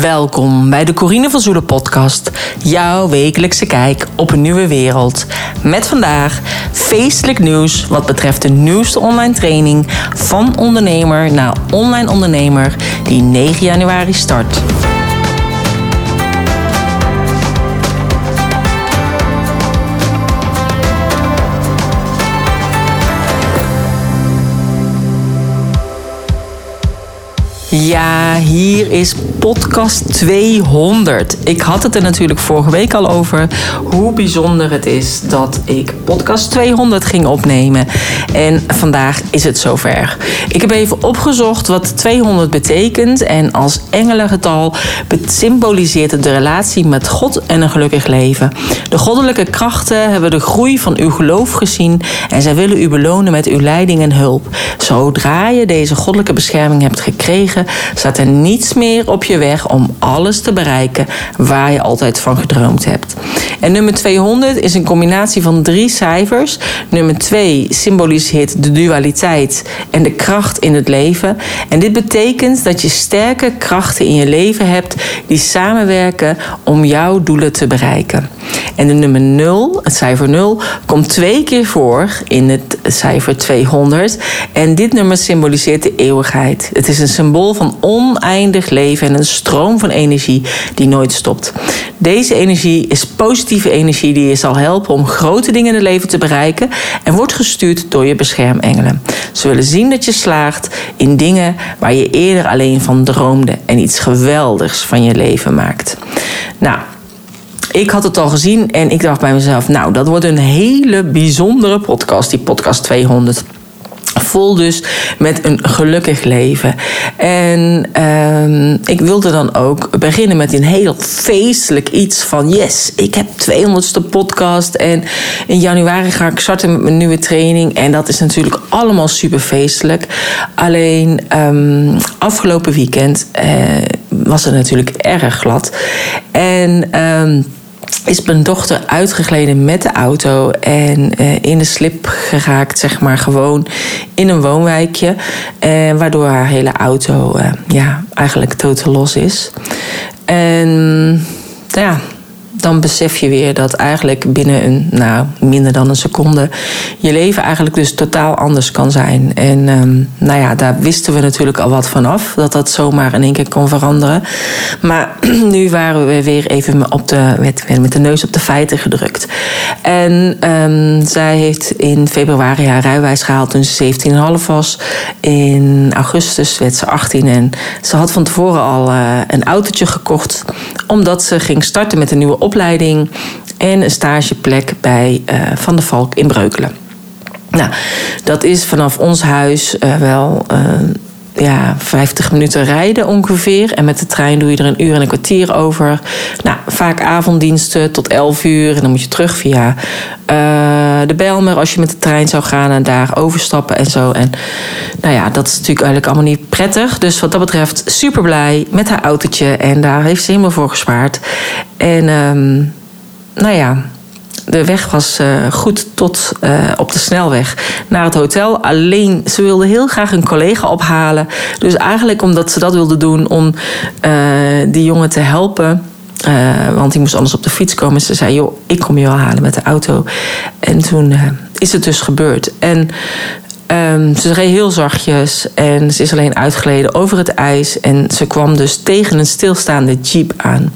Welkom bij de Corine van Zoelen podcast. Jouw wekelijkse kijk op een nieuwe wereld. Met vandaag feestelijk nieuws wat betreft de nieuwste online training van ondernemer naar online ondernemer die 9 januari start. Ja, hier is podcast 200. Ik had het er natuurlijk vorige week al over hoe bijzonder het is dat ik podcast 200 ging opnemen. En vandaag is het zover. Ik heb even opgezocht wat 200 betekent. En als engelengetal symboliseert het de relatie met God en een gelukkig leven. De goddelijke krachten hebben de groei van uw geloof gezien en zij willen u belonen met uw leiding en hulp. Zodra je deze goddelijke bescherming hebt gekregen, staat er niets meer op je weg om alles te bereiken waar je altijd van gedroomd hebt. En nummer 200 is een combinatie van drie cijfers. Nummer 2 symboliseert de dualiteit en de kracht in het leven. En dit betekent dat je sterke krachten in je leven hebt die samenwerken om jouw doelen te bereiken. En de nummer 0, het cijfer 0, komt twee keer voor in het cijfer 200. En dit nummer symboliseert de eeuwigheid. Het is een symbool van oneindig leven en een stroom van energie die nooit stopt. Deze energie is positieve energie die je zal helpen om grote dingen in het leven te bereiken en wordt gestuurd door je beschermengelen. Ze willen zien dat je slaagt in dingen waar je eerder alleen van droomde en iets geweldigs van je leven maakt. Nou, ik had het al gezien en ik dacht bij mezelf, nou, dat wordt een hele bijzondere podcast, die podcast 200 vol dus met een gelukkig leven. En uh, ik wilde dan ook beginnen met een heel feestelijk iets van... yes, ik heb 200ste podcast en in januari ga ik starten met mijn nieuwe training. En dat is natuurlijk allemaal super feestelijk. Alleen um, afgelopen weekend uh, was het natuurlijk erg glad. En... Um, is mijn dochter uitgegleden met de auto en uh, in de slip geraakt, zeg maar, gewoon in een woonwijkje. Uh, waardoor haar hele auto uh, ja, eigenlijk totaal los is. En ja, dan besef je weer dat eigenlijk binnen een, nou, minder dan een seconde je leven eigenlijk dus totaal anders kan zijn. En um, nou ja, daar wisten we natuurlijk al wat vanaf, dat dat zomaar in één keer kon veranderen. Maar nu waren we weer even op de, met, met de neus op de feiten gedrukt. En um, zij heeft in februari haar rijwijs gehaald toen ze 17,5 was. In augustus werd ze 18 en ze had van tevoren al uh, een autootje gekocht, omdat ze ging starten met een nieuwe opleiding opleiding en een stageplek bij uh, Van der Valk in Breukelen. Nou, dat is vanaf ons huis uh, wel uh, ja, 50 minuten rijden ongeveer. En met de trein doe je er een uur en een kwartier over. Nou, vaak avonddiensten tot 11 uur. En dan moet je terug via de Belmer als je met de trein zou gaan en daar overstappen en zo. En nou ja, dat is natuurlijk eigenlijk allemaal niet prettig. Dus wat dat betreft super blij met haar autootje. En daar heeft ze helemaal voor gespaard. En um, nou ja, de weg was uh, goed tot uh, op de snelweg naar het hotel. Alleen ze wilde heel graag een collega ophalen. Dus eigenlijk omdat ze dat wilde doen om uh, die jongen te helpen. want die moest anders op de fiets komen. Ze zei: Joh, ik kom je wel halen met de auto. En toen is het dus gebeurd. En Um, ze reed heel zachtjes en ze is alleen uitgeleden over het ijs. En ze kwam dus tegen een stilstaande jeep aan.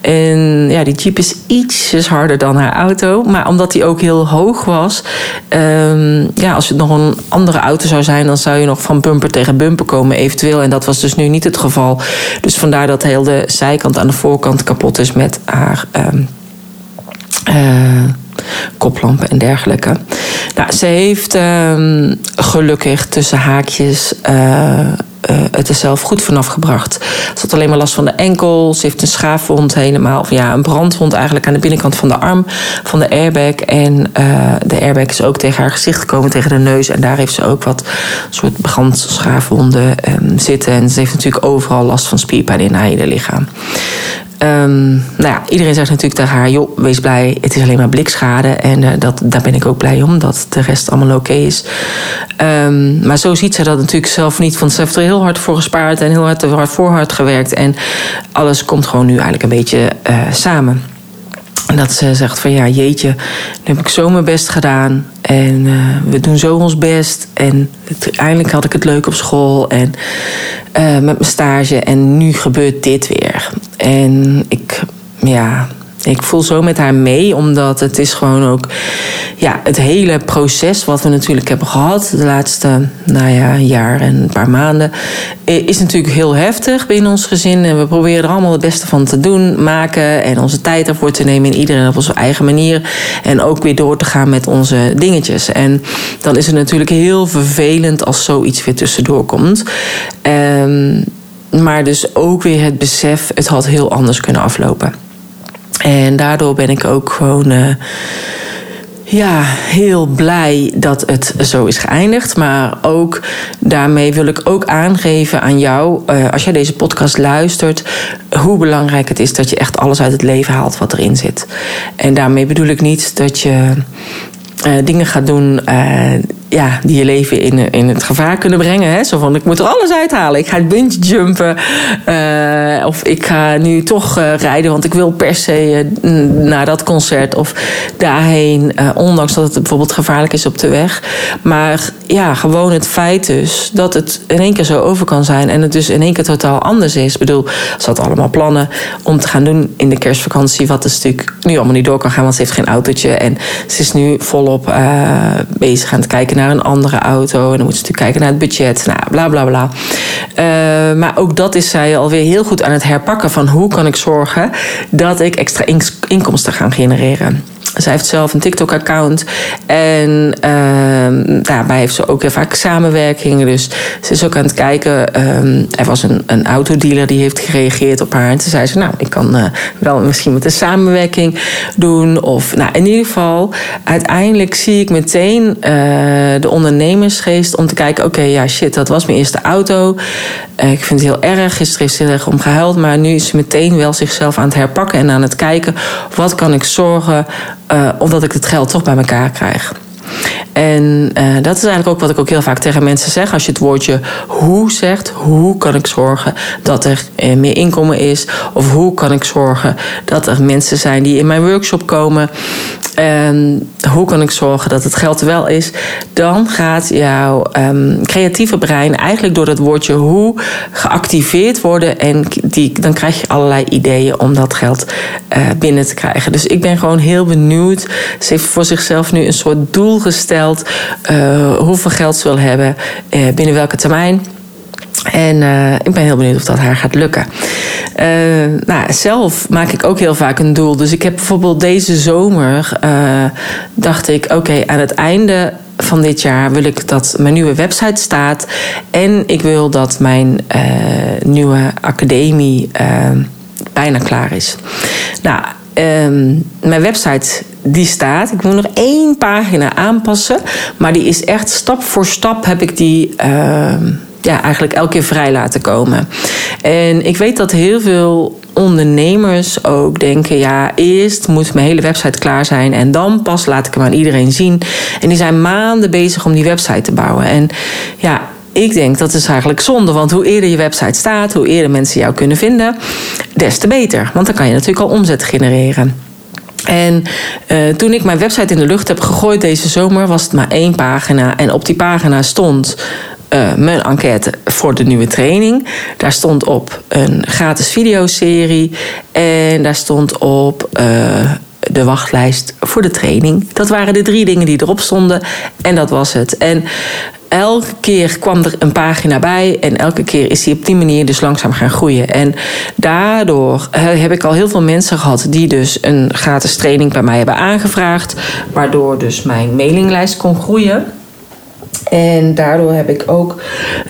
En ja, die jeep is ietsjes harder dan haar auto. Maar omdat die ook heel hoog was... Um, ja, als het nog een andere auto zou zijn... dan zou je nog van bumper tegen bumper komen eventueel. En dat was dus nu niet het geval. Dus vandaar dat heel de zijkant aan de voorkant kapot is met haar... Um, uh, koplampen en dergelijke. Nou, ze heeft um, gelukkig tussen haakjes uh, uh, het er zelf goed vanaf gebracht. Ze had alleen maar last van de enkel. Ze heeft een schaafwond helemaal. Of ja, een brandwond eigenlijk aan de binnenkant van de arm van de airbag. En uh, de airbag is ook tegen haar gezicht gekomen, tegen de neus. En daar heeft ze ook wat soort brandschaafwonden um, zitten. En ze heeft natuurlijk overal last van spierpijn in haar hele lichaam. Ehm, nou ja, iedereen zegt natuurlijk tegen haar: joh, wees blij, het is alleen maar blikschade. En uh, dat, daar ben ik ook blij om, dat de rest allemaal oké is. Um, maar zo ziet ze dat natuurlijk zelf niet. Want ze heeft er heel hard voor gespaard en heel hard, voor hard gewerkt. En alles komt gewoon nu eigenlijk een beetje uh, samen. En dat ze zegt van ja, jeetje, nu heb ik zo mijn best gedaan. En uh, we doen zo ons best. En uiteindelijk had ik het leuk op school en uh, met mijn stage. En nu gebeurt dit weer. En ik, ja, ik voel zo met haar mee, omdat het is gewoon ook ja, het hele proces wat we natuurlijk hebben gehad de laatste nou ja, jaar en een paar maanden, is natuurlijk heel heftig binnen ons gezin. En we proberen er allemaal het beste van te doen, maken en onze tijd ervoor te nemen in iedereen op onze eigen manier. En ook weer door te gaan met onze dingetjes. En dan is het natuurlijk heel vervelend als zoiets weer tussendoor komt. Um, maar dus ook weer het besef, het had heel anders kunnen aflopen. En daardoor ben ik ook gewoon. Uh, ja, heel blij dat het zo is geëindigd. Maar ook daarmee wil ik ook aangeven aan jou, uh, als jij deze podcast luistert, hoe belangrijk het is dat je echt alles uit het leven haalt wat erin zit. En daarmee bedoel ik niet dat je uh, dingen gaat doen ja, die je leven in, in het gevaar kunnen brengen. Hè? Zo van, ik moet er alles uithalen. Ik ga bungee jumpen. Uh, of ik ga nu toch uh, rijden, want ik wil per se uh, naar dat concert. Of daarheen, ondanks dat het bijvoorbeeld gevaarlijk is op de weg. Maar ja, gewoon het feit dus dat het in één keer zo over kan zijn. En het dus in één keer totaal anders is. Ik bedoel, ze had allemaal plannen om te gaan doen in de kerstvakantie. Wat dus natuurlijk nu allemaal niet door kan gaan, want ze heeft geen autootje. En ze is nu volop bezig aan het kijken naar een andere auto. En dan moet ze natuurlijk kijken naar het budget. Nou, bla bla bla. Uh, maar ook dat is zij alweer heel goed aan het herpakken van hoe kan ik zorgen dat ik extra inkomsten ga genereren. Zij heeft zelf een TikTok-account. En uh, daarbij heeft ze ook heel vaak samenwerkingen. Dus ze is ook aan het kijken. Um, er was een, een autodealer die heeft gereageerd op haar. En toen zei ze, nou, ik kan uh, wel misschien met een samenwerking doen. Of, nou, in ieder geval, uiteindelijk zie ik meteen uh, de ondernemersgeest om te kijken... oké, ja, shit, dat was mijn eerste auto. Uh, ik vind het heel erg. Gisteren heeft ze heel erg om gehuild. Maar nu is ze meteen wel zichzelf aan het herpakken en aan het kijken... wat kan ik zorgen uh, omdat ik het geld toch bij elkaar krijg. En uh, dat is eigenlijk ook wat ik ook heel vaak tegen mensen zeg. Als je het woordje hoe zegt, hoe kan ik zorgen dat er uh, meer inkomen is? Of hoe kan ik zorgen dat er mensen zijn die in mijn workshop komen? En hoe kan ik zorgen dat het geld er wel is? Dan gaat jouw um, creatieve brein eigenlijk door dat woordje hoe geactiveerd worden. En die, dan krijg je allerlei ideeën om dat geld uh, binnen te krijgen. Dus ik ben gewoon heel benieuwd. Ze heeft voor zichzelf nu een soort doel gesteld. Uh, hoeveel geld ze wil hebben, uh, binnen welke termijn. En uh, ik ben heel benieuwd of dat haar gaat lukken. Nou, zelf maak ik ook heel vaak een doel. Dus ik heb bijvoorbeeld deze zomer, dacht ik, oké, aan het einde van dit jaar wil ik dat mijn nieuwe website staat. En ik wil dat mijn nieuwe academie bijna klaar is. Nou, um, mijn website die staat. Ik moet nog één pagina aanpassen. Maar die is echt stap voor stap heb ik die uh, ja, eigenlijk elke keer vrij laten komen. En ik weet dat heel veel ondernemers ook denken: ja, eerst moet mijn hele website klaar zijn en dan pas laat ik hem aan iedereen zien. En die zijn maanden bezig om die website te bouwen. En ja, ik denk dat is eigenlijk zonde, want hoe eerder je website staat, hoe eerder mensen jou kunnen vinden, des te beter. Want dan kan je natuurlijk al omzet genereren. En uh, toen ik mijn website in de lucht heb gegooid deze zomer, was het maar één pagina. En op die pagina stond uh, mijn enquête voor de nieuwe training. Daar stond op een gratis videoserie. En daar stond op. Uh, de wachtlijst voor de training. Dat waren de drie dingen die erop stonden. En dat was het. En elke keer kwam er een pagina bij en elke keer is die op die manier dus langzaam gaan groeien. En daardoor heb ik al heel veel mensen gehad die dus een gratis training bij mij hebben aangevraagd, waardoor dus mijn mailinglijst kon groeien. En daardoor heb ik ook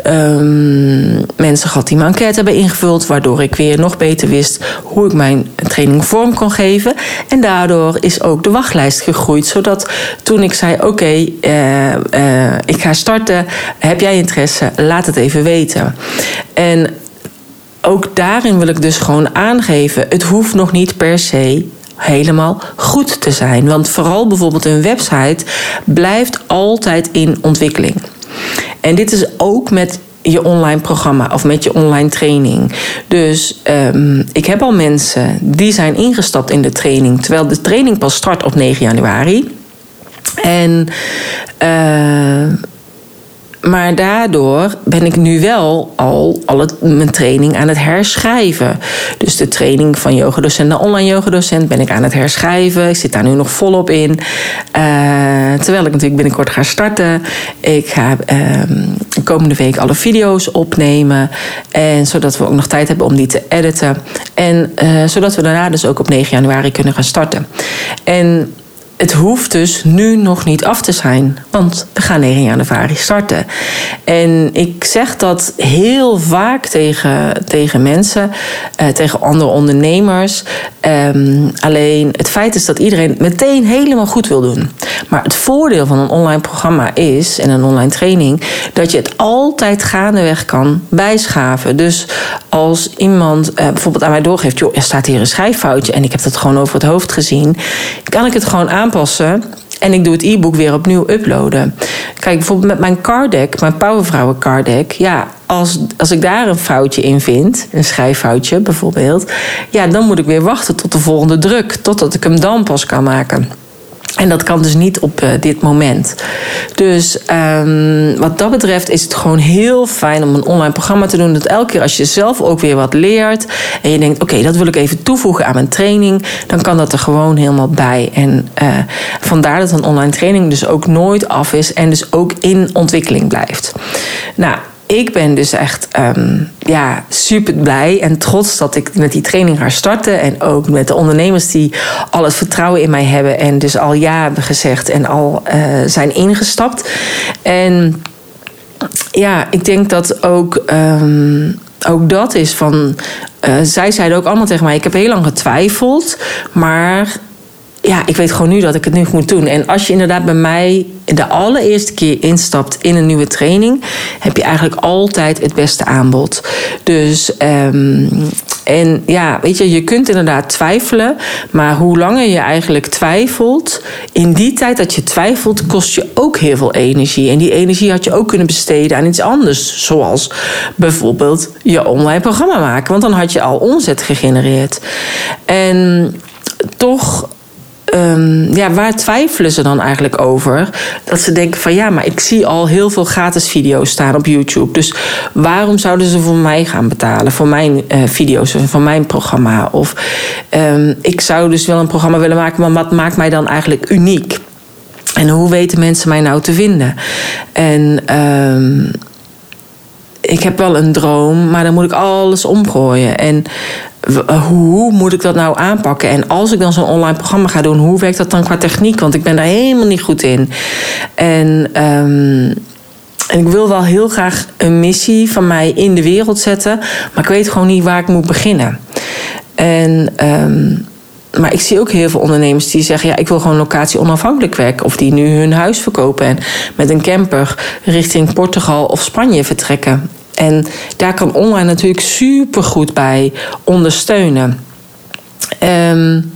um, mensen gehad die mijn enquête hebben ingevuld, waardoor ik weer nog beter wist hoe ik mijn training vorm kon geven. En daardoor is ook de wachtlijst gegroeid, zodat toen ik zei: Oké, uh, uh, ik ga starten, heb jij interesse? Laat het even weten. En ook daarin wil ik dus gewoon aangeven: het hoeft nog niet per se helemaal goed te zijn. Want vooral bijvoorbeeld een website blijft altijd in ontwikkeling. En dit is ook met je online programma of met je online training. Dus um, ik heb al mensen die zijn ingestapt in de training, terwijl de training pas start op 9 januari. En uh, maar daardoor ben ik nu wel al, al mijn training aan het herschrijven. Dus de training van yogadocent naar online yogadocent ben ik aan het herschrijven. Ik zit daar nu nog volop in. Uh, terwijl ik natuurlijk binnenkort ga starten. Ik ga uh, komende week alle video's opnemen. En zodat we ook nog tijd hebben om die te editen. En uh, zodat we daarna dus ook op 9 januari kunnen gaan starten. En het hoeft dus nu nog niet af te zijn, want we gaan 9 januari starten. En ik zeg dat heel vaak tegen, tegen mensen, eh, tegen andere ondernemers. Um, alleen het feit is dat iedereen meteen helemaal goed wil doen. Maar het voordeel van een online programma is, en een online training, dat je het altijd gaandeweg kan bijschaven. Dus als iemand eh, bijvoorbeeld aan mij doorgeeft, joh, er staat hier een schrijffoutje en ik heb dat gewoon over het hoofd gezien, kan ik het gewoon En ik doe het e-book weer opnieuw uploaden. Kijk, bijvoorbeeld met mijn card deck, mijn Powervrouwen card deck. Ja, als, als ik daar een foutje in vind, een schrijffoutje bijvoorbeeld. Ja, dan moet ik weer wachten tot de volgende druk. Totdat ik hem dan pas kan maken. En dat kan dus niet op uh, dit moment. Dus um, wat dat betreft is het gewoon heel fijn om een online programma te doen. Dat elke keer als je zelf ook weer wat leert. En je denkt, oké, dat wil ik even toevoegen aan mijn training. Dan kan dat er gewoon helemaal bij. En uh, vandaar dat een online training dus ook nooit af is. En dus ook in ontwikkeling blijft. Nou, ik ben dus echt um, ja, super blij en trots dat ik met die training ga starten. En ook met de ondernemers die al het vertrouwen in mij hebben. En dus al ja hebben gezegd en al uh, zijn ingestapt. En ja, ik denk dat ook. Um, ook dat is van. Uh, zij zeiden ook allemaal tegen mij: Ik heb heel lang getwijfeld, maar ja, ik weet gewoon nu dat ik het nu moet doen. En als je inderdaad bij mij de allereerste keer instapt in een nieuwe training, heb je eigenlijk altijd het beste aanbod. Dus, um, en ja, weet je, je kunt inderdaad twijfelen, maar hoe langer je eigenlijk twijfelt, in die tijd dat je twijfelt, kost je ook heel veel energie. En die energie had je ook kunnen besteden aan iets anders, zoals bijvoorbeeld je online programma maken, want dan had je al omzet gegenereerd. En toch um, ja, waar twijfelen ze dan eigenlijk over? Dat ze denken van ja, maar ik zie al heel veel gratis video's staan op YouTube. Dus waarom zouden ze voor mij gaan betalen? Voor mijn uh, video's, voor mijn programma? Of um, ik zou dus wel een programma willen maken, maar wat maakt mij dan eigenlijk uniek? En hoe weten mensen mij nou te vinden? En um, ik heb wel een droom, maar dan moet ik alles omgooien. En hoe moet ik dat nou aanpakken? En als ik dan zo'n online programma ga doen, hoe werkt dat dan qua techniek? Want ik ben daar helemaal niet goed in. En, um, en ik wil wel heel graag een missie van mij in de wereld zetten, maar ik weet gewoon niet waar ik moet beginnen. En. Um, maar ik zie ook heel veel ondernemers die zeggen: ja, ik wil gewoon locatie onafhankelijk werken. Of die nu hun huis verkopen en met een camper richting Portugal of Spanje vertrekken. En daar kan online natuurlijk super goed bij ondersteunen. Um,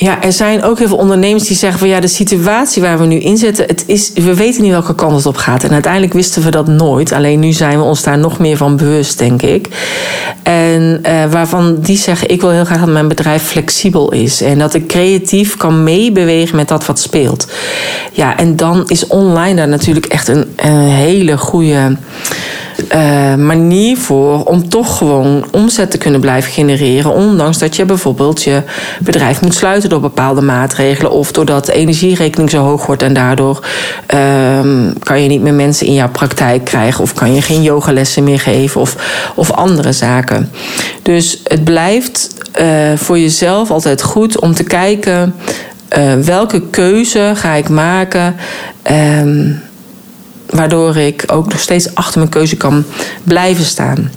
ja, er zijn ook heel veel ondernemers die zeggen van ja, de situatie waar we nu in zitten, het is, we weten niet welke kant het op gaat. En uiteindelijk wisten we dat nooit. Alleen nu zijn we ons daar nog meer van bewust, denk ik. En uh, waarvan die zeggen, ik wil heel graag dat mijn bedrijf flexibel is. En dat ik creatief kan meebewegen met dat wat speelt. Ja, en dan is online daar natuurlijk echt een, een hele goede uh, manier voor om toch gewoon omzet te kunnen blijven genereren. Ondanks dat je bijvoorbeeld je bedrijf moet sluiten door bepaalde maatregelen. Of doordat de energierekening zo hoog wordt en daardoor uh, kan je niet meer mensen in jouw praktijk krijgen. Of kan je geen yogalessen meer geven of, of andere zaken. Dus het blijft uh, voor jezelf altijd goed om te kijken. Uh, welke keuze ga ik maken? Uh, waardoor ik ook nog steeds achter mijn keuze kan blijven staan.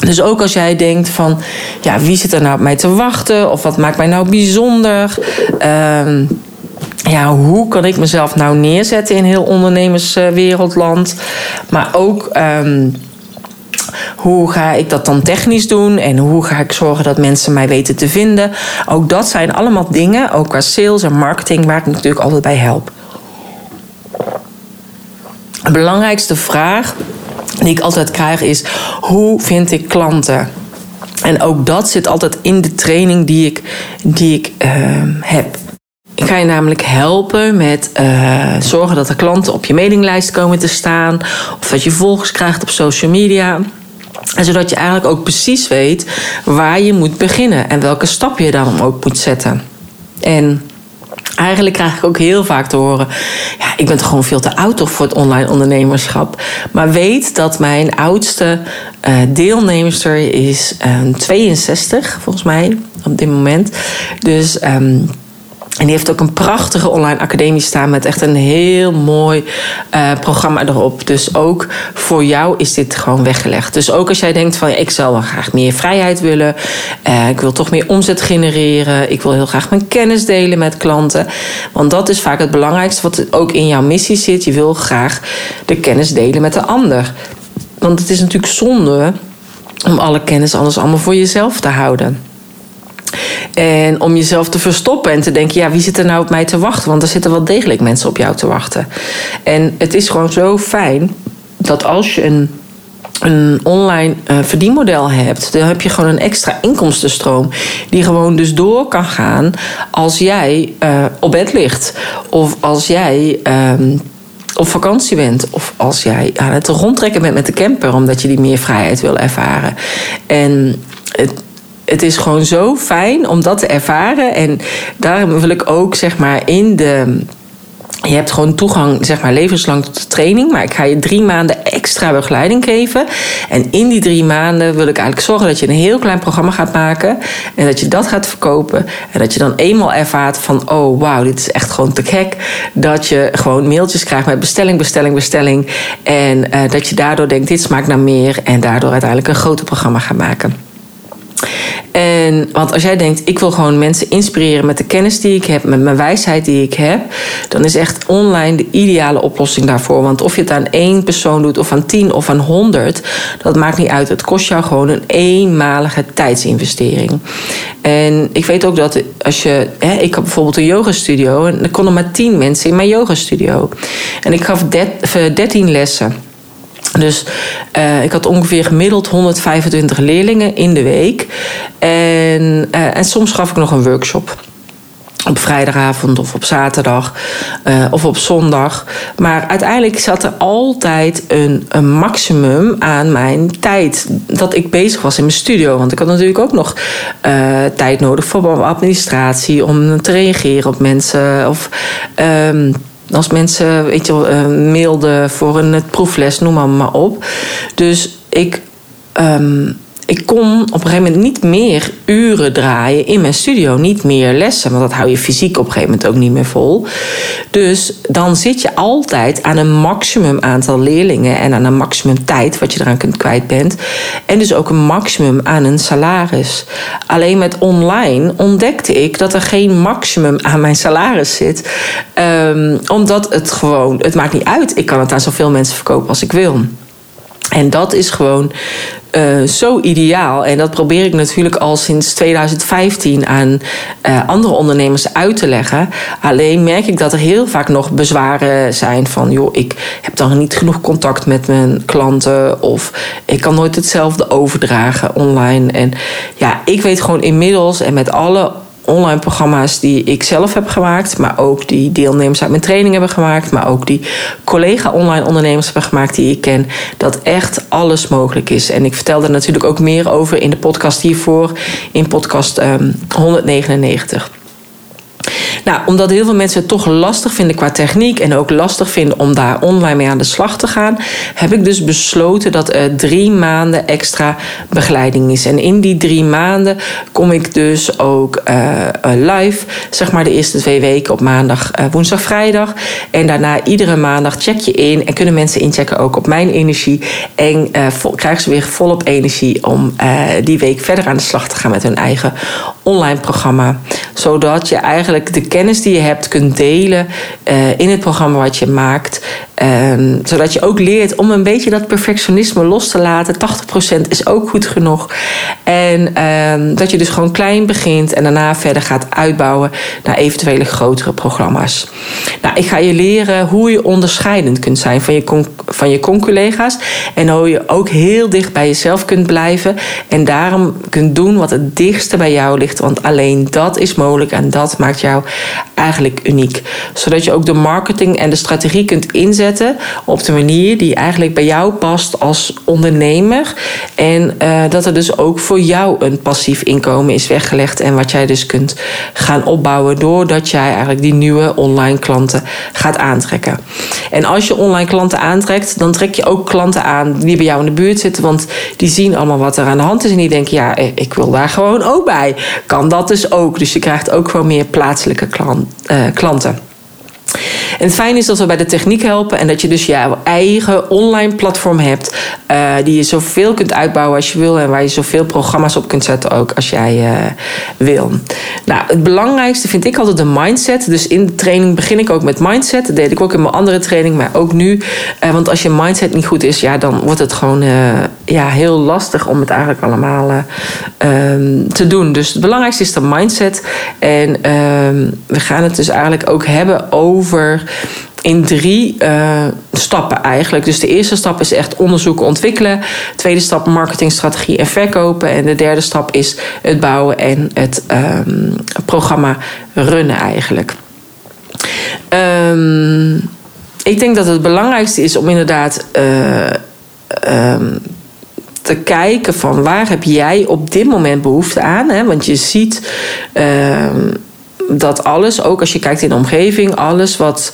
Dus ook als jij denkt van, ja, wie zit er nou op mij te wachten? Of wat maakt mij nou bijzonder? Uh, ja, hoe kan ik mezelf nou neerzetten in heel ondernemerswereldland? Maar ook, um, hoe ga ik dat dan technisch doen? En hoe ga ik zorgen dat mensen mij weten te vinden? Ook dat zijn allemaal dingen, ook qua sales en marketing, waar ik natuurlijk altijd bij help. Belangrijkste vraag die ik altijd krijg is: hoe vind ik klanten? En ook dat zit altijd in de training die ik, die ik uh, heb. Ik ga je namelijk helpen met uh, zorgen dat er klanten op je mailinglijst komen te staan. Of dat je volgers krijgt op social media. En zodat je eigenlijk ook precies weet waar je moet beginnen. En welke stap je dan ook moet zetten. En Eigenlijk krijg ik ook heel vaak te horen: ja, ik ben toch gewoon veel te oud voor het online ondernemerschap. Maar weet dat mijn oudste uh, deelnemster is uh, ehm, 62, volgens mij, op dit moment. Dus. Um, en die heeft ook een prachtige online academie staan met echt een heel mooi uh, programma erop. Dus ook voor jou is dit gewoon weggelegd. Dus ook als jij denkt van ik zou wel graag meer vrijheid willen. Uh, ik wil toch meer omzet genereren. Ik wil heel graag mijn kennis delen met klanten. Want dat is vaak het belangrijkste wat ook in jouw missie zit. Je wil graag de kennis delen met de ander. Want het is natuurlijk zonde om alle kennis anders allemaal voor jezelf te houden. En om jezelf te verstoppen en te denken: ja, wie zit er nou op mij te wachten? Want er zitten wel degelijk mensen op jou te wachten. En het is gewoon zo fijn dat als je een een online uh, verdienmodel hebt, dan heb je gewoon een extra inkomstenstroom. Die gewoon dus door kan gaan als jij uh, op bed ligt. Of als jij. Uh, op vakantie bent. Of als jij aan het rondtrekken bent met de camper, omdat je die meer vrijheid wil ervaren. En het, het is gewoon zo fijn om dat te ervaren. En daarom wil ik ook zeg maar in de. Je hebt gewoon toegang, zeg maar, levenslang tot de training. Maar ik ga je drie maanden extra begeleiding geven. En in die drie maanden wil ik eigenlijk zorgen dat je een heel klein programma gaat maken. En dat je dat gaat verkopen. En dat je dan eenmaal ervaart van: oh wauw, dit is echt gewoon te gek. Dat je gewoon mailtjes krijgt met bestelling, bestelling, bestelling. En uh, dat je daardoor denkt: dit smaakt naar meer. En daardoor uiteindelijk een groter programma gaat maken. En want als jij denkt, ik wil gewoon mensen inspireren met de kennis die ik heb, met mijn wijsheid die ik heb, dan is echt online de ideale oplossing daarvoor. Want of je het aan één persoon doet, of aan tien of aan honderd, dat maakt niet uit. Het kost jou gewoon een eenmalige tijdsinvestering. En ik weet ook dat als je. Hè, ik had bijvoorbeeld een yogastudio en er konden maar tien mensen in mijn yogastudio. En ik gaf dertien lessen. Dus uh, ik had ongeveer gemiddeld 125 leerlingen in de week. En, uh, en soms gaf ik nog een workshop op vrijdagavond of op zaterdag uh, of op zondag. Maar uiteindelijk zat er altijd een, maximum aan mijn tijd dat ik bezig was in mijn studio. Want ik had natuurlijk ook nog tijd nodig voor administratie om te reageren op mensen of. Um, als mensen weet je, uh, mailden voor een proefles, noem maar, maar op. Dus ik, um, ik kon op een gegeven moment niet meer uren draaien in mijn studio. Niet meer lessen, want dat hou je fysiek op een gegeven moment ook niet meer vol. Dus dan zit je altijd aan een maximum aantal leerlingen en aan een maximum tijd wat je eraan kunt kwijt bent. En dus ook een maximum aan een salaris. Alleen met online ontdekte ik dat er geen maximum aan mijn salaris zit. Um, omdat het gewoon, het maakt niet uit. Ik kan het aan zoveel mensen verkopen als ik wil. En dat is gewoon uh, zo ideaal. En dat probeer ik natuurlijk al sinds 2015 aan uh, andere ondernemers uit te leggen. Alleen merk ik dat er heel vaak nog bezwaren zijn van... joh, ik heb dan niet genoeg contact met mijn klanten... of ik kan nooit hetzelfde overdragen online. En ja, ik weet gewoon inmiddels en met alle online programma's die ik zelf heb gemaakt, maar ook die deelnemers uit mijn training hebben gemaakt, maar ook die collega online ondernemers hebben gemaakt die ik ken, dat echt alles mogelijk is. En ik vertel er natuurlijk ook meer over in de podcast hiervoor, in podcast um, 199. Nou, omdat heel veel mensen het toch lastig vinden qua techniek en ook lastig vinden om daar online mee aan de slag te gaan, heb ik dus besloten dat er drie maanden extra begeleiding is. En in die drie maanden kom ik dus ook uh, live, zeg maar de eerste twee weken op maandag, uh, woensdag, vrijdag. En daarna iedere maandag check je in en kunnen mensen inchecken ook op mijn energie. En uh, krijgen ze weer volop energie om die week verder aan de slag te gaan met hun eigen online programma. Zodat je eigenlijk de kennis die je hebt kunt delen uh, in het programma wat je maakt. Ehm, zodat je ook leert om een beetje dat perfectionisme los te laten. 80% is ook goed genoeg. En ehm, dat je dus gewoon klein begint en daarna verder gaat uitbouwen naar eventuele grotere programma's. Nou, ik ga je leren hoe je onderscheidend kunt zijn van je, van je conculega's. En hoe je ook heel dicht bij jezelf kunt blijven. En daarom kunt doen wat het dichtste bij jou ligt. Want alleen dat is mogelijk en dat maakt jou eigenlijk uniek. Zodat je ook de marketing en de strategie kunt inzetten op de manier die eigenlijk bij jou past als ondernemer. En uh, dat er dus ook voor jou een passief inkomen is weggelegd. En wat jij dus kunt gaan opbouwen doordat jij eigenlijk die nieuwe online klanten gaat aantrekken. En als je online klanten aantrekt, dan trek je ook klanten aan die bij jou in de buurt zitten. Want die zien allemaal wat er aan de hand is. En die denken, ja, ik wil daar gewoon ook bij. Kan dat dus ook. Dus je krijgt ook gewoon meer plaatselijke klant, uh, klanten. En het fijne is dat we bij de techniek helpen en dat je dus jouw eigen online platform hebt. Uh, die je zoveel kunt uitbouwen als je wil en waar je zoveel programma's op kunt zetten ook als jij uh, wil. Nou, het belangrijkste vind ik altijd de mindset. Dus in de training begin ik ook met mindset. Dat deed ik ook in mijn andere training, maar ook nu. Uh, want als je mindset niet goed is, ja, dan wordt het gewoon ja, heel lastig om het eigenlijk allemaal ehm, te doen. Dus het belangrijkste is de mindset. En ehm, we gaan het dus eigenlijk ook hebben over in drie uh, stappen eigenlijk. Dus de eerste stap is echt onderzoeken, ontwikkelen. De tweede stap marketingstrategie en verkopen. En de derde stap is het bouwen en het um, programma runnen eigenlijk. Um, ik denk dat het belangrijkste is om inderdaad uh, um, te kijken van waar heb jij op dit moment behoefte aan. Hè? Want je ziet dat alles, ook als je kijkt in de omgeving, alles wat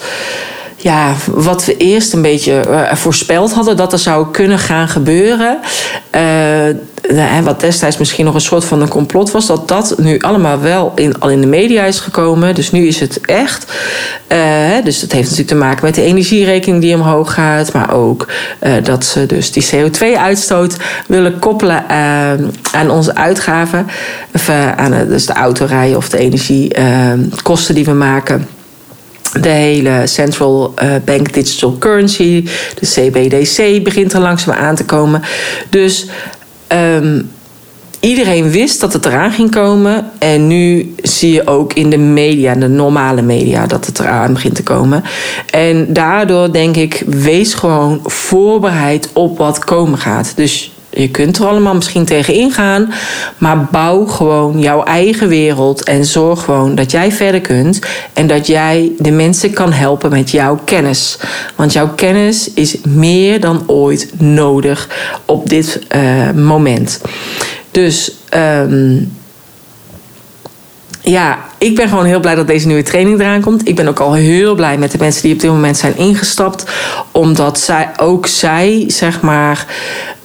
ja, wat we eerst een beetje uh, voorspeld hadden dat er zou kunnen gaan gebeuren. Uh, wat destijds misschien nog een soort van een complot was, dat dat nu allemaal wel in, al in de media is gekomen. Dus nu is het echt. Dus dat heeft natuurlijk te maken met de energierekening die omhoog gaat, maar ook dat ze dus die CO2-uitstoot willen koppelen aan onze uitgaven. Of, aan dus de autorijden of de energiekosten die we maken de hele Central eh, Bank Digital Currency, de CBDC, begint er langzaam aan te komen. Dus um, iedereen wist dat het eraan ging komen. En nu zie je ook in de media, de normale media, dat het eraan begint te komen. En daardoor denk ik, wees gewoon voorbereid op wat komen gaat. Dus je kunt er allemaal misschien tegen ingaan. Maar bouw gewoon jouw eigen wereld. En zorg gewoon dat jij verder kunt. En dat jij de mensen kan helpen met jouw kennis. Want jouw kennis is meer dan ooit nodig op dit uh, moment. Dus. Um, ja, ik ben gewoon heel blij dat deze nieuwe training eraan komt. Ik ben ook al heel blij met de mensen die op dit moment zijn ingestapt. Omdat zij ook zij, zeg maar,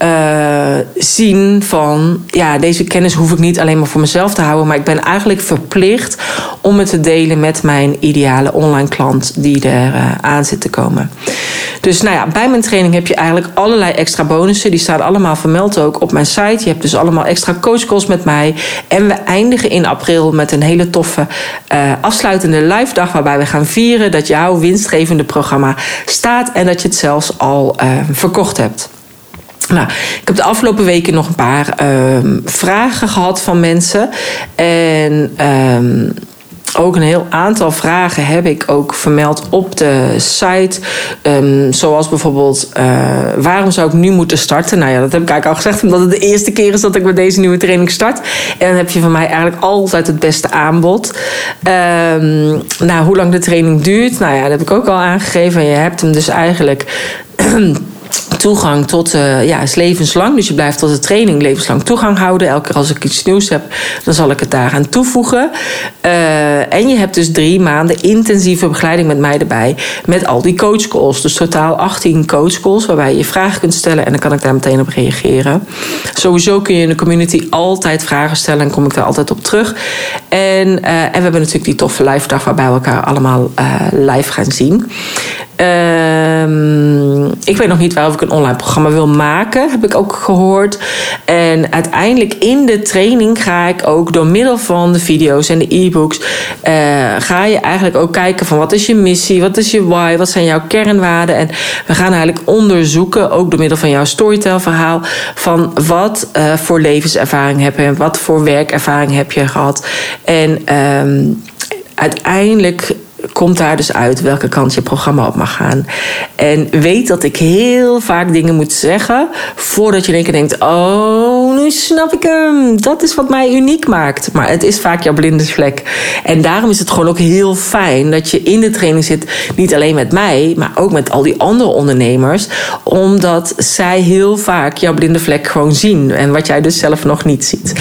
uh, zien van... ja, deze kennis hoef ik niet alleen maar voor mezelf te houden... maar ik ben eigenlijk verplicht om het te delen met mijn ideale online klant... die er uh, aan zit te komen. Dus nou ja, bij mijn training heb je eigenlijk allerlei extra bonussen. Die staan allemaal vermeld ook op mijn site. Je hebt dus allemaal extra coachcalls met mij. En we eindigen in april met een hele toffe uh, afsluitende live dag... waarbij we gaan vieren dat jouw winstgevende programma staat... en dat je het zelfs al verkocht hebt. Nou, ik heb de afgelopen weken nog een paar uh, vragen gehad van mensen. En um, ook een heel aantal vragen heb ik ook vermeld op de site. Um, zoals bijvoorbeeld, uh, waarom zou ik nu moeten starten? Nou ja, dat heb ik eigenlijk al gezegd, omdat het de eerste keer is dat ik met deze nieuwe training start. En dan heb je van mij eigenlijk altijd het beste aanbod. Nou, hoe lang de training duurt? Nou ja, dat heb ik ook al aangegeven. Je hebt hem dus eigenlijk toegang tot, uh, ja, is levenslang. Dus je blijft tot de training levenslang toegang houden. Elke keer als ik iets nieuws heb, dan zal ik het daaraan toevoegen. Uh, en je hebt dus drie maanden intensieve begeleiding met mij erbij. Met al die coachcalls. Dus totaal 18 coachcalls waarbij je vragen kunt stellen. En dan kan ik daar meteen op reageren. Sowieso kun je in de community altijd vragen stellen. En kom ik daar altijd op terug. En, uh, en we hebben natuurlijk die toffe live dag waarbij we elkaar allemaal live gaan zien. Ehm, ik weet nog niet of ik een online programma wil maken, heb ik ook gehoord. En uiteindelijk in de training ga ik ook door middel van de video's en de e-books, uh, ga je eigenlijk ook kijken van wat is je missie, wat is je why, wat zijn jouw kernwaarden. En we gaan eigenlijk onderzoeken, ook door middel van jouw storytelverhaal, van wat uh, voor levenservaring heb je en wat voor werkervaring heb je gehad. En um, uiteindelijk komt daar dus uit welke kant je programma op mag gaan. En weet dat ik heel vaak dingen moet zeggen voordat je denkt, denkt: Oh, nu snap ik hem. Dat is wat mij uniek maakt. Maar het is vaak jouw blinde vlek. En daarom is het gewoon ook heel fijn dat je in de training zit, niet alleen met mij, maar ook met al die andere ondernemers, omdat zij heel vaak jouw blinde vlek gewoon zien en wat jij dus zelf nog niet ziet.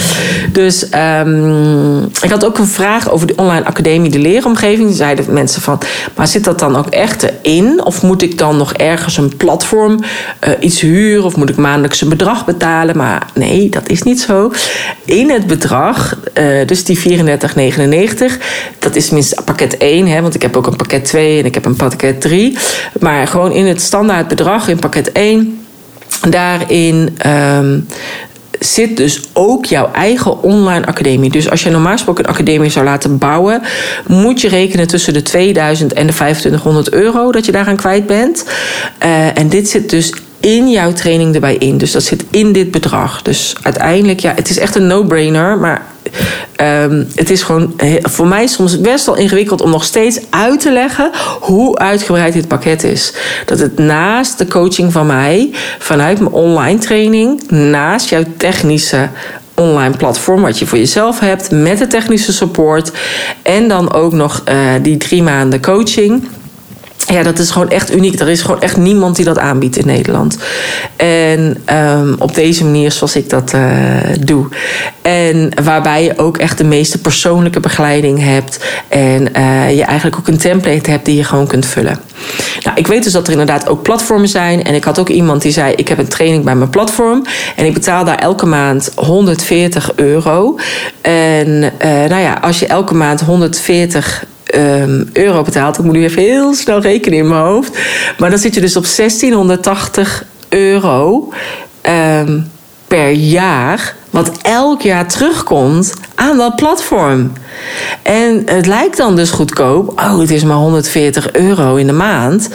Dus um, ik had ook een vraag over de online academie, de leeromgeving. Zeiden mensen van, maar zit dat dan ook echt erin? Of moet ik dan nog ergens een platform uh, iets huren? Of moet ik maandelijks een bedrag betalen? Maar nee, dat is niet zo. In het bedrag, uh, dus die 34,99, dat is tenminste pakket 1, hè, want ik heb ook een pakket 2 en ik heb een pakket 3. Maar gewoon in het standaard bedrag in pakket 1 daarin um, zit dus ook jouw eigen online academie. Dus als je normaal gesproken een academie zou laten bouwen, moet je rekenen tussen de 2000 en de 2500 euro dat je daaraan kwijt bent. Uh, en dit zit dus in jouw training erbij in. Dus dat zit in dit bedrag. Dus uiteindelijk, ja, het is echt een no-brainer. Maar um, het is gewoon voor mij soms best wel ingewikkeld om nog steeds uit te leggen hoe uitgebreid dit pakket is. Dat het naast de coaching van mij, vanuit mijn online training, naast jouw technische online platform wat je voor jezelf hebt met de technische support en dan ook nog uh, die drie maanden coaching ja, dat is gewoon echt uniek. Er is gewoon echt niemand die dat aanbiedt in Nederland. En um, op deze manier zoals ik dat uh, doe. En waarbij je ook echt de meeste persoonlijke begeleiding hebt. En uh, je eigenlijk ook een template hebt die je gewoon kunt vullen. Nou, ik weet dus dat er inderdaad ook platformen zijn. En ik had ook iemand die zei: Ik heb een training bij mijn platform. En ik betaal daar elke maand 140 euro. En uh, nou ja, als je elke maand 140 um, euro betaalt. Ik moet nu even heel snel rekenen in mijn hoofd. Maar dan zit je dus op 1680 euro um, per jaar. Wat elk jaar terugkomt aan dat platform. En het lijkt dan dus goedkoop. Oh, het is maar 140 euro in de maand.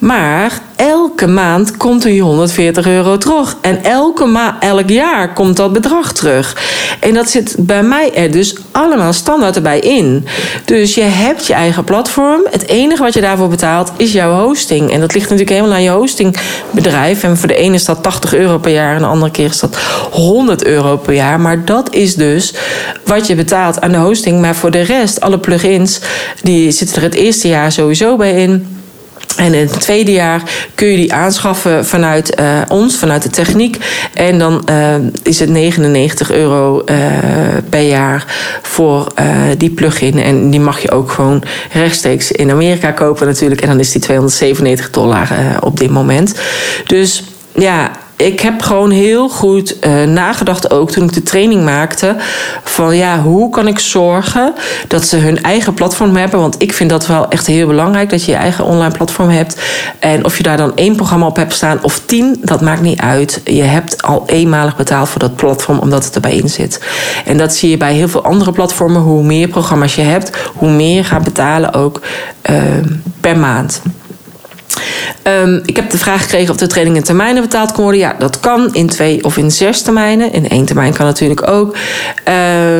Maar elke maand komt er je 140 euro terug. En elke ma elk jaar komt dat bedrag terug. En dat zit bij mij er dus allemaal standaard erbij in. Dus je hebt je eigen platform. Het enige wat je daarvoor betaalt is jouw hosting. En dat ligt natuurlijk helemaal aan je hostingbedrijf. En voor de ene is dat 80 euro per jaar. En de andere keer is dat 100 euro per jaar. Maar dat is dus wat je betaalt aan de hosting. Maar voor de rest, alle plugins, die zitten er het eerste jaar sowieso bij in. En in het tweede jaar kun je die aanschaffen vanuit uh, ons, vanuit de techniek. En dan uh, is het 99 euro uh, per jaar voor die plugin. En die mag je ook gewoon rechtstreeks in Amerika kopen natuurlijk. En dan is die 297 dollar op dit moment. Dus ja, ik heb gewoon heel goed uh, nagedacht ook toen ik de training maakte. Van ja, hoe kan ik zorgen dat ze hun eigen platform hebben. Want ik vind dat wel echt heel belangrijk. Dat je je eigen online platform hebt. En of je daar dan één programma op hebt staan of tien. Dat maakt niet uit. Je hebt al eenmalig betaald voor dat platform omdat het erbij in zit. En dat zie je bij heel veel andere platformen. Hoe meer programma's je hebt, hoe meer je gaat betalen ook uh, per maand. Um, ik heb de vraag gekregen of de training in termijnen betaald kon worden. Ja, dat kan in twee of in zes termijnen. In één termijn kan natuurlijk ook.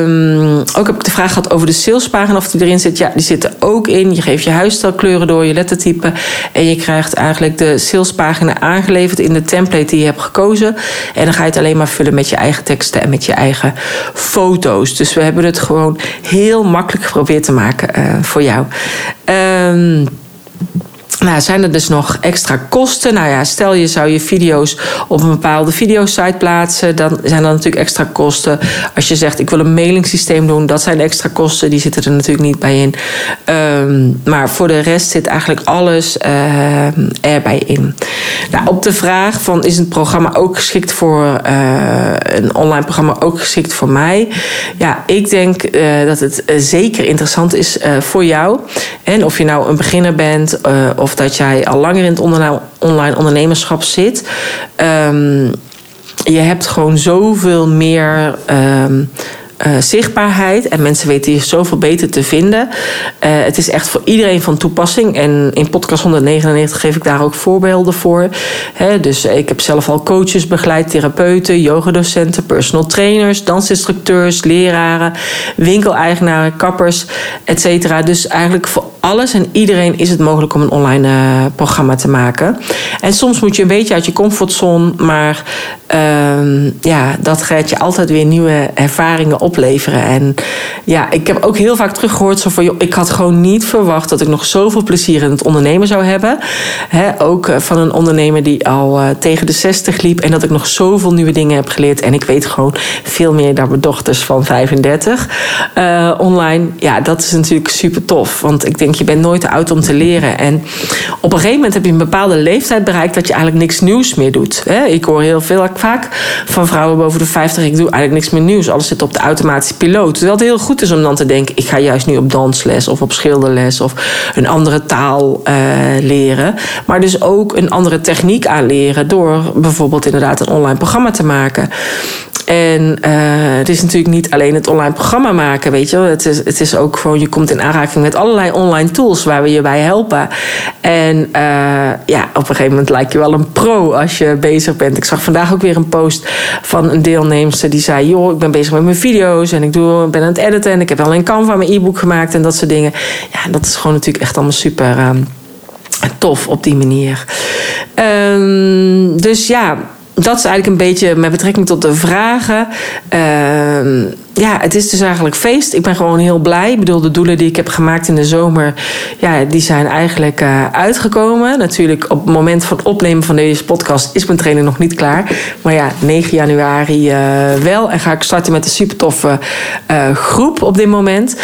Um, ook heb ik de vraag gehad over de salespagina of die erin zit. Ja, die zit er ook in. Je geeft je huisstijlkleuren door, je lettertype. En je krijgt eigenlijk de salespagina aangeleverd in de template die je hebt gekozen. En dan ga je het alleen maar vullen met je eigen teksten en met je eigen foto's. Dus we hebben het gewoon heel makkelijk geprobeerd te maken uh, voor jou. Um, nou, zijn er dus nog extra kosten? Nou ja, stel je zou je video's op een bepaalde videosite plaatsen, dan zijn er natuurlijk extra kosten. Als je zegt ik wil een mailingsysteem doen, dat zijn extra kosten, die zitten er natuurlijk niet bij in. Um, maar voor de rest zit eigenlijk alles uh, erbij in. Nou, op de vraag van is het programma ook geschikt voor uh, een online programma ook geschikt voor mij? Ja, ik denk uh, dat het zeker interessant is voor jou. En of je nou een beginner bent of of dat jij al langer in het online ondernemerschap zit. Um, je hebt gewoon zoveel meer. Um, uh, zichtbaarheid. En mensen weten je zoveel beter te vinden. Uh, het is echt voor iedereen van toepassing. En in podcast 199 geef ik daar ook voorbeelden voor. Dus ik heb zelf al coaches begeleid, therapeuten, yogadocenten, personal trainers, dansinstructeurs, leraren, winkeleigenaren, kappers, et cetera. Dus eigenlijk voor alles en iedereen is het mogelijk om een online uh, programma te maken. En soms moet je een beetje uit je comfortzone, maar uh, ja, dat gaat je altijd weer nieuwe ervaringen opleveren. En ja, ik heb ook heel vaak teruggehoord zo van, ik had gewoon niet verwacht dat ik nog zoveel plezier in het ondernemen zou hebben. He, ook uh, van een ondernemer die al uh, tegen de 60 liep en dat ik nog zoveel nieuwe dingen heb geleerd. En ik weet gewoon veel meer dan mijn dochters van 35 online. Ja, dat is natuurlijk super tof, want ik denk je bent nooit te oud om te leren. En op een gegeven moment heb je een bepaalde leeftijd bereikt dat je eigenlijk niks nieuws meer doet. Ik hoor heel veel vaak van vrouwen boven de 50, ik doe eigenlijk niks meer nieuws. Alles zit op de automatische piloot. Terwijl het heel goed is om dan te denken, ik ga juist nu op dansles of op schilderles of een andere taal uh, leren. Maar dus ook een andere techniek aanleren door bijvoorbeeld inderdaad een online programma te maken. En uh, het is natuurlijk niet alleen het online programma maken, weet je. Het is, het is ook gewoon, je komt in aanraking met allerlei online tools waar we je bij helpen. En uh, ja, op een gegeven moment lijkt je wel een pro als je bezig bent. Ik zag vandaag ook weer een post van een deelnemster die zei: Joh, ik ben bezig met mijn en ik doe, ben aan het editen en ik heb al een Canva mijn e-book gemaakt en dat soort dingen. Ja, dat is gewoon natuurlijk echt allemaal super. Uh, tof op die manier. Um, dus ja, dat is eigenlijk een beetje met betrekking tot de vragen. Uh, ja, het is dus eigenlijk feest. Ik ben gewoon heel blij. Ik bedoel, de doelen die ik heb gemaakt in de zomer, ja, die zijn eigenlijk uh, uitgekomen. Natuurlijk, op het moment van het opnemen van deze podcast is mijn training nog niet klaar. Maar ja, 9 januari uh, wel. En ga ik starten met een super toffe uh, groep op dit moment.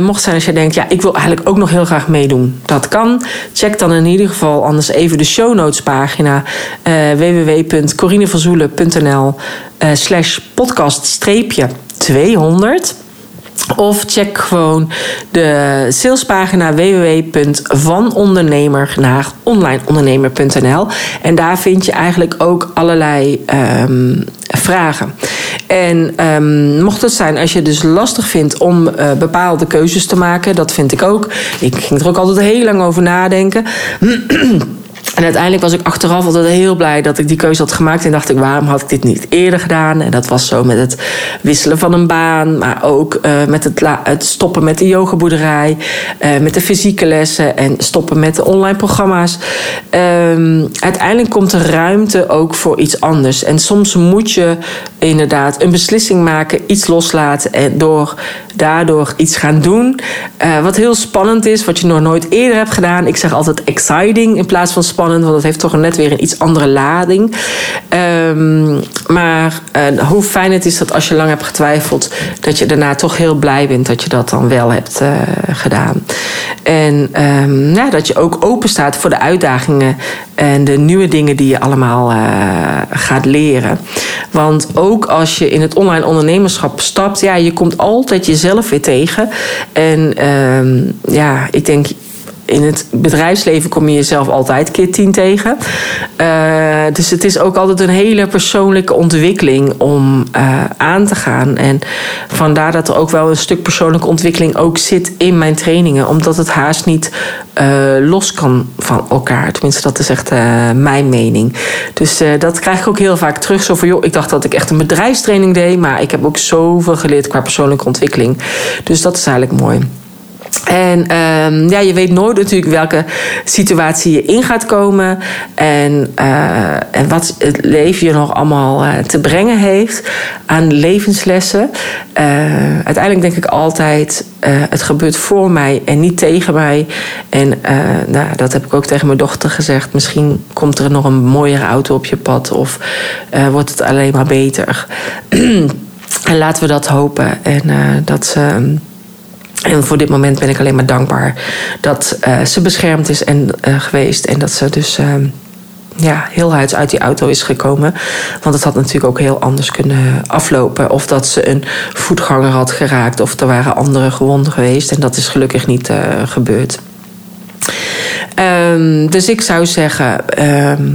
mocht zijn als je denkt, ja, ik wil eigenlijk ook nog heel graag meedoen. Dat kan. Check dan in ieder geval anders even de show notes pagina www.corinevanzoelen.nl slash podcast streepje 200. Of check gewoon de salespagina www.vanondernemer naar onlineondernemer.nl. En daar vind je eigenlijk ook allerlei um, vragen. En um, mocht het zijn als je dus lastig vindt om uh, bepaalde keuzes te maken, dat vind ik ook. Ik ging er ook altijd heel lang over nadenken. En uiteindelijk was ik achteraf altijd heel blij dat ik die keuze had gemaakt. En dacht ik, waarom had ik dit niet eerder gedaan? En dat was zo met het wisselen van een baan. Maar ook uh, met het, stoppen met de yogaboerderij. Uh, met de fysieke lessen. En stoppen met de online programma's. Um, uiteindelijk komt er ruimte ook voor iets anders. En soms moet je inderdaad een beslissing maken. Iets loslaten. En door, daardoor iets gaan doen. Uh, wat heel spannend is. Wat je nog nooit eerder hebt gedaan. Ik zeg altijd exciting in plaats van spannend want het heeft toch net weer een iets andere lading. Um, maar uh, hoe fijn het is dat als je lang hebt getwijfeld, dat je daarna toch heel blij bent dat je dat dan wel hebt uh, gedaan. En ja, dat je ook open staat voor de uitdagingen en de nieuwe dingen die je allemaal uh, gaat leren. Want ook als je in het online ondernemerschap stapt, ja, je komt altijd jezelf weer tegen. En um, ja, ik denk in het bedrijfsleven kom je jezelf altijd keer tien tegen. Uh, dus het is ook altijd een hele persoonlijke ontwikkeling om uh, aan te gaan. En vandaar dat er ook wel een stuk persoonlijke ontwikkeling ook zit in mijn trainingen. Omdat het haast niet uh, los kan van elkaar. Tenminste, dat is echt mijn mening. Dus dat krijg ik ook heel vaak terug. Zo van, joh, ik dacht dat ik echt een bedrijfstraining deed. Maar ik heb ook zoveel geleerd qua persoonlijke ontwikkeling. Dus dat is eigenlijk mooi. En um, ja, je weet nooit natuurlijk welke situatie je in gaat komen. En, uh, en wat het leven je nog allemaal uh, te brengen heeft aan levenslessen. Uh, uiteindelijk denk ik altijd, het gebeurt voor mij en niet tegen mij. En nou, dat heb ik ook tegen mijn dochter gezegd. Misschien komt er nog een mooiere auto op je pad. Of wordt het alleen maar beter. en laten we dat hopen. En dat ze... En voor dit moment ben ik alleen maar dankbaar dat uh, ze beschermd is en, uh, geweest. En dat ze dus uh, ja, heel huids uit die auto is gekomen. Want het had natuurlijk ook heel anders kunnen aflopen. Of dat ze een voetganger had geraakt. Of er waren andere gewonden geweest. En dat is gelukkig niet gebeurd. Ehm, dus ik zou zeggen. Ehm,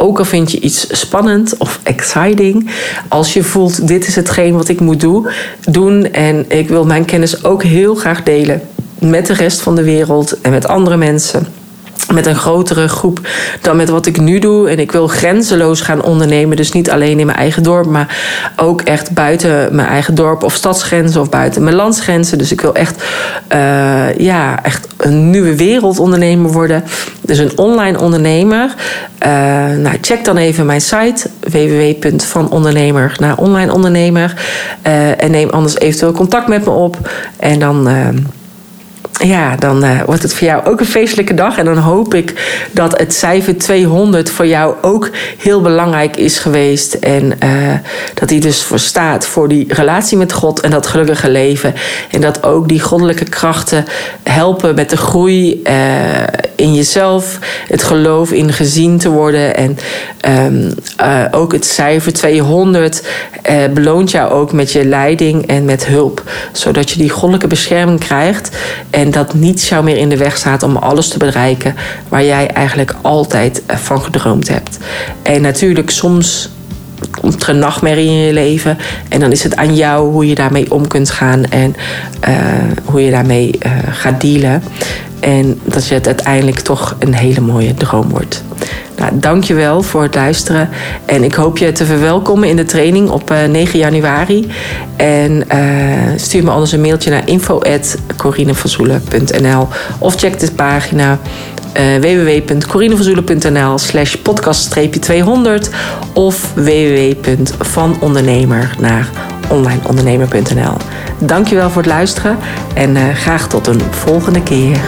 ook al vind je iets spannend of exciting, als je voelt: dit is hetgeen wat ik moet doen, doen en ik wil mijn kennis ook heel graag delen met de rest van de wereld en met andere mensen met een grotere groep dan met wat ik nu doe. En ik wil grenzeloos gaan ondernemen. Dus niet alleen in mijn eigen dorp, maar ook echt buiten mijn eigen dorp of stadsgrenzen of buiten mijn landsgrenzen. Dus ik wil echt, uh, ja, echt een nieuwe wereldondernemer worden. Dus een online ondernemer. Uh, nou, check dan even mijn site www.vanondernemer naar online ondernemer. Uh, en neem anders eventueel contact met me op. En dan ja, dan uh, wordt het voor jou ook een feestelijke dag. En dan hoop ik dat het cijfer 200 voor jou ook heel belangrijk is geweest. En uh, dat die dus voor staat voor die relatie met God en dat gelukkige leven. En dat ook die goddelijke krachten helpen met de groei uh, in jezelf. Het geloof in gezien te worden. En um, ook het cijfer 200 beloont jou ook met je leiding en met hulp. Zodat je die goddelijke bescherming krijgt. En dat niets jou meer in de weg staat om alles te bereiken waar jij eigenlijk altijd eh, van gedroomd hebt. En natuurlijk, soms komt er een nachtmerrie in je leven. En dan is het aan jou hoe je daarmee om kunt gaan en uh, hoe je daarmee uh, gaat dealen. En dat je het uiteindelijk toch een hele mooie droom wordt. Nou, dankjewel voor het luisteren. En ik hoop je te verwelkomen in de training op uh, 9 januari. En uh, stuur me anders een mailtje naar info.corinevanzoelen.nl of check de pagina uh, www.corinevanzoelen.nl slash podcast-200 of www.vanondernemer naar onlineondernemer.nl. Dankjewel voor het luisteren en graag tot een volgende keer.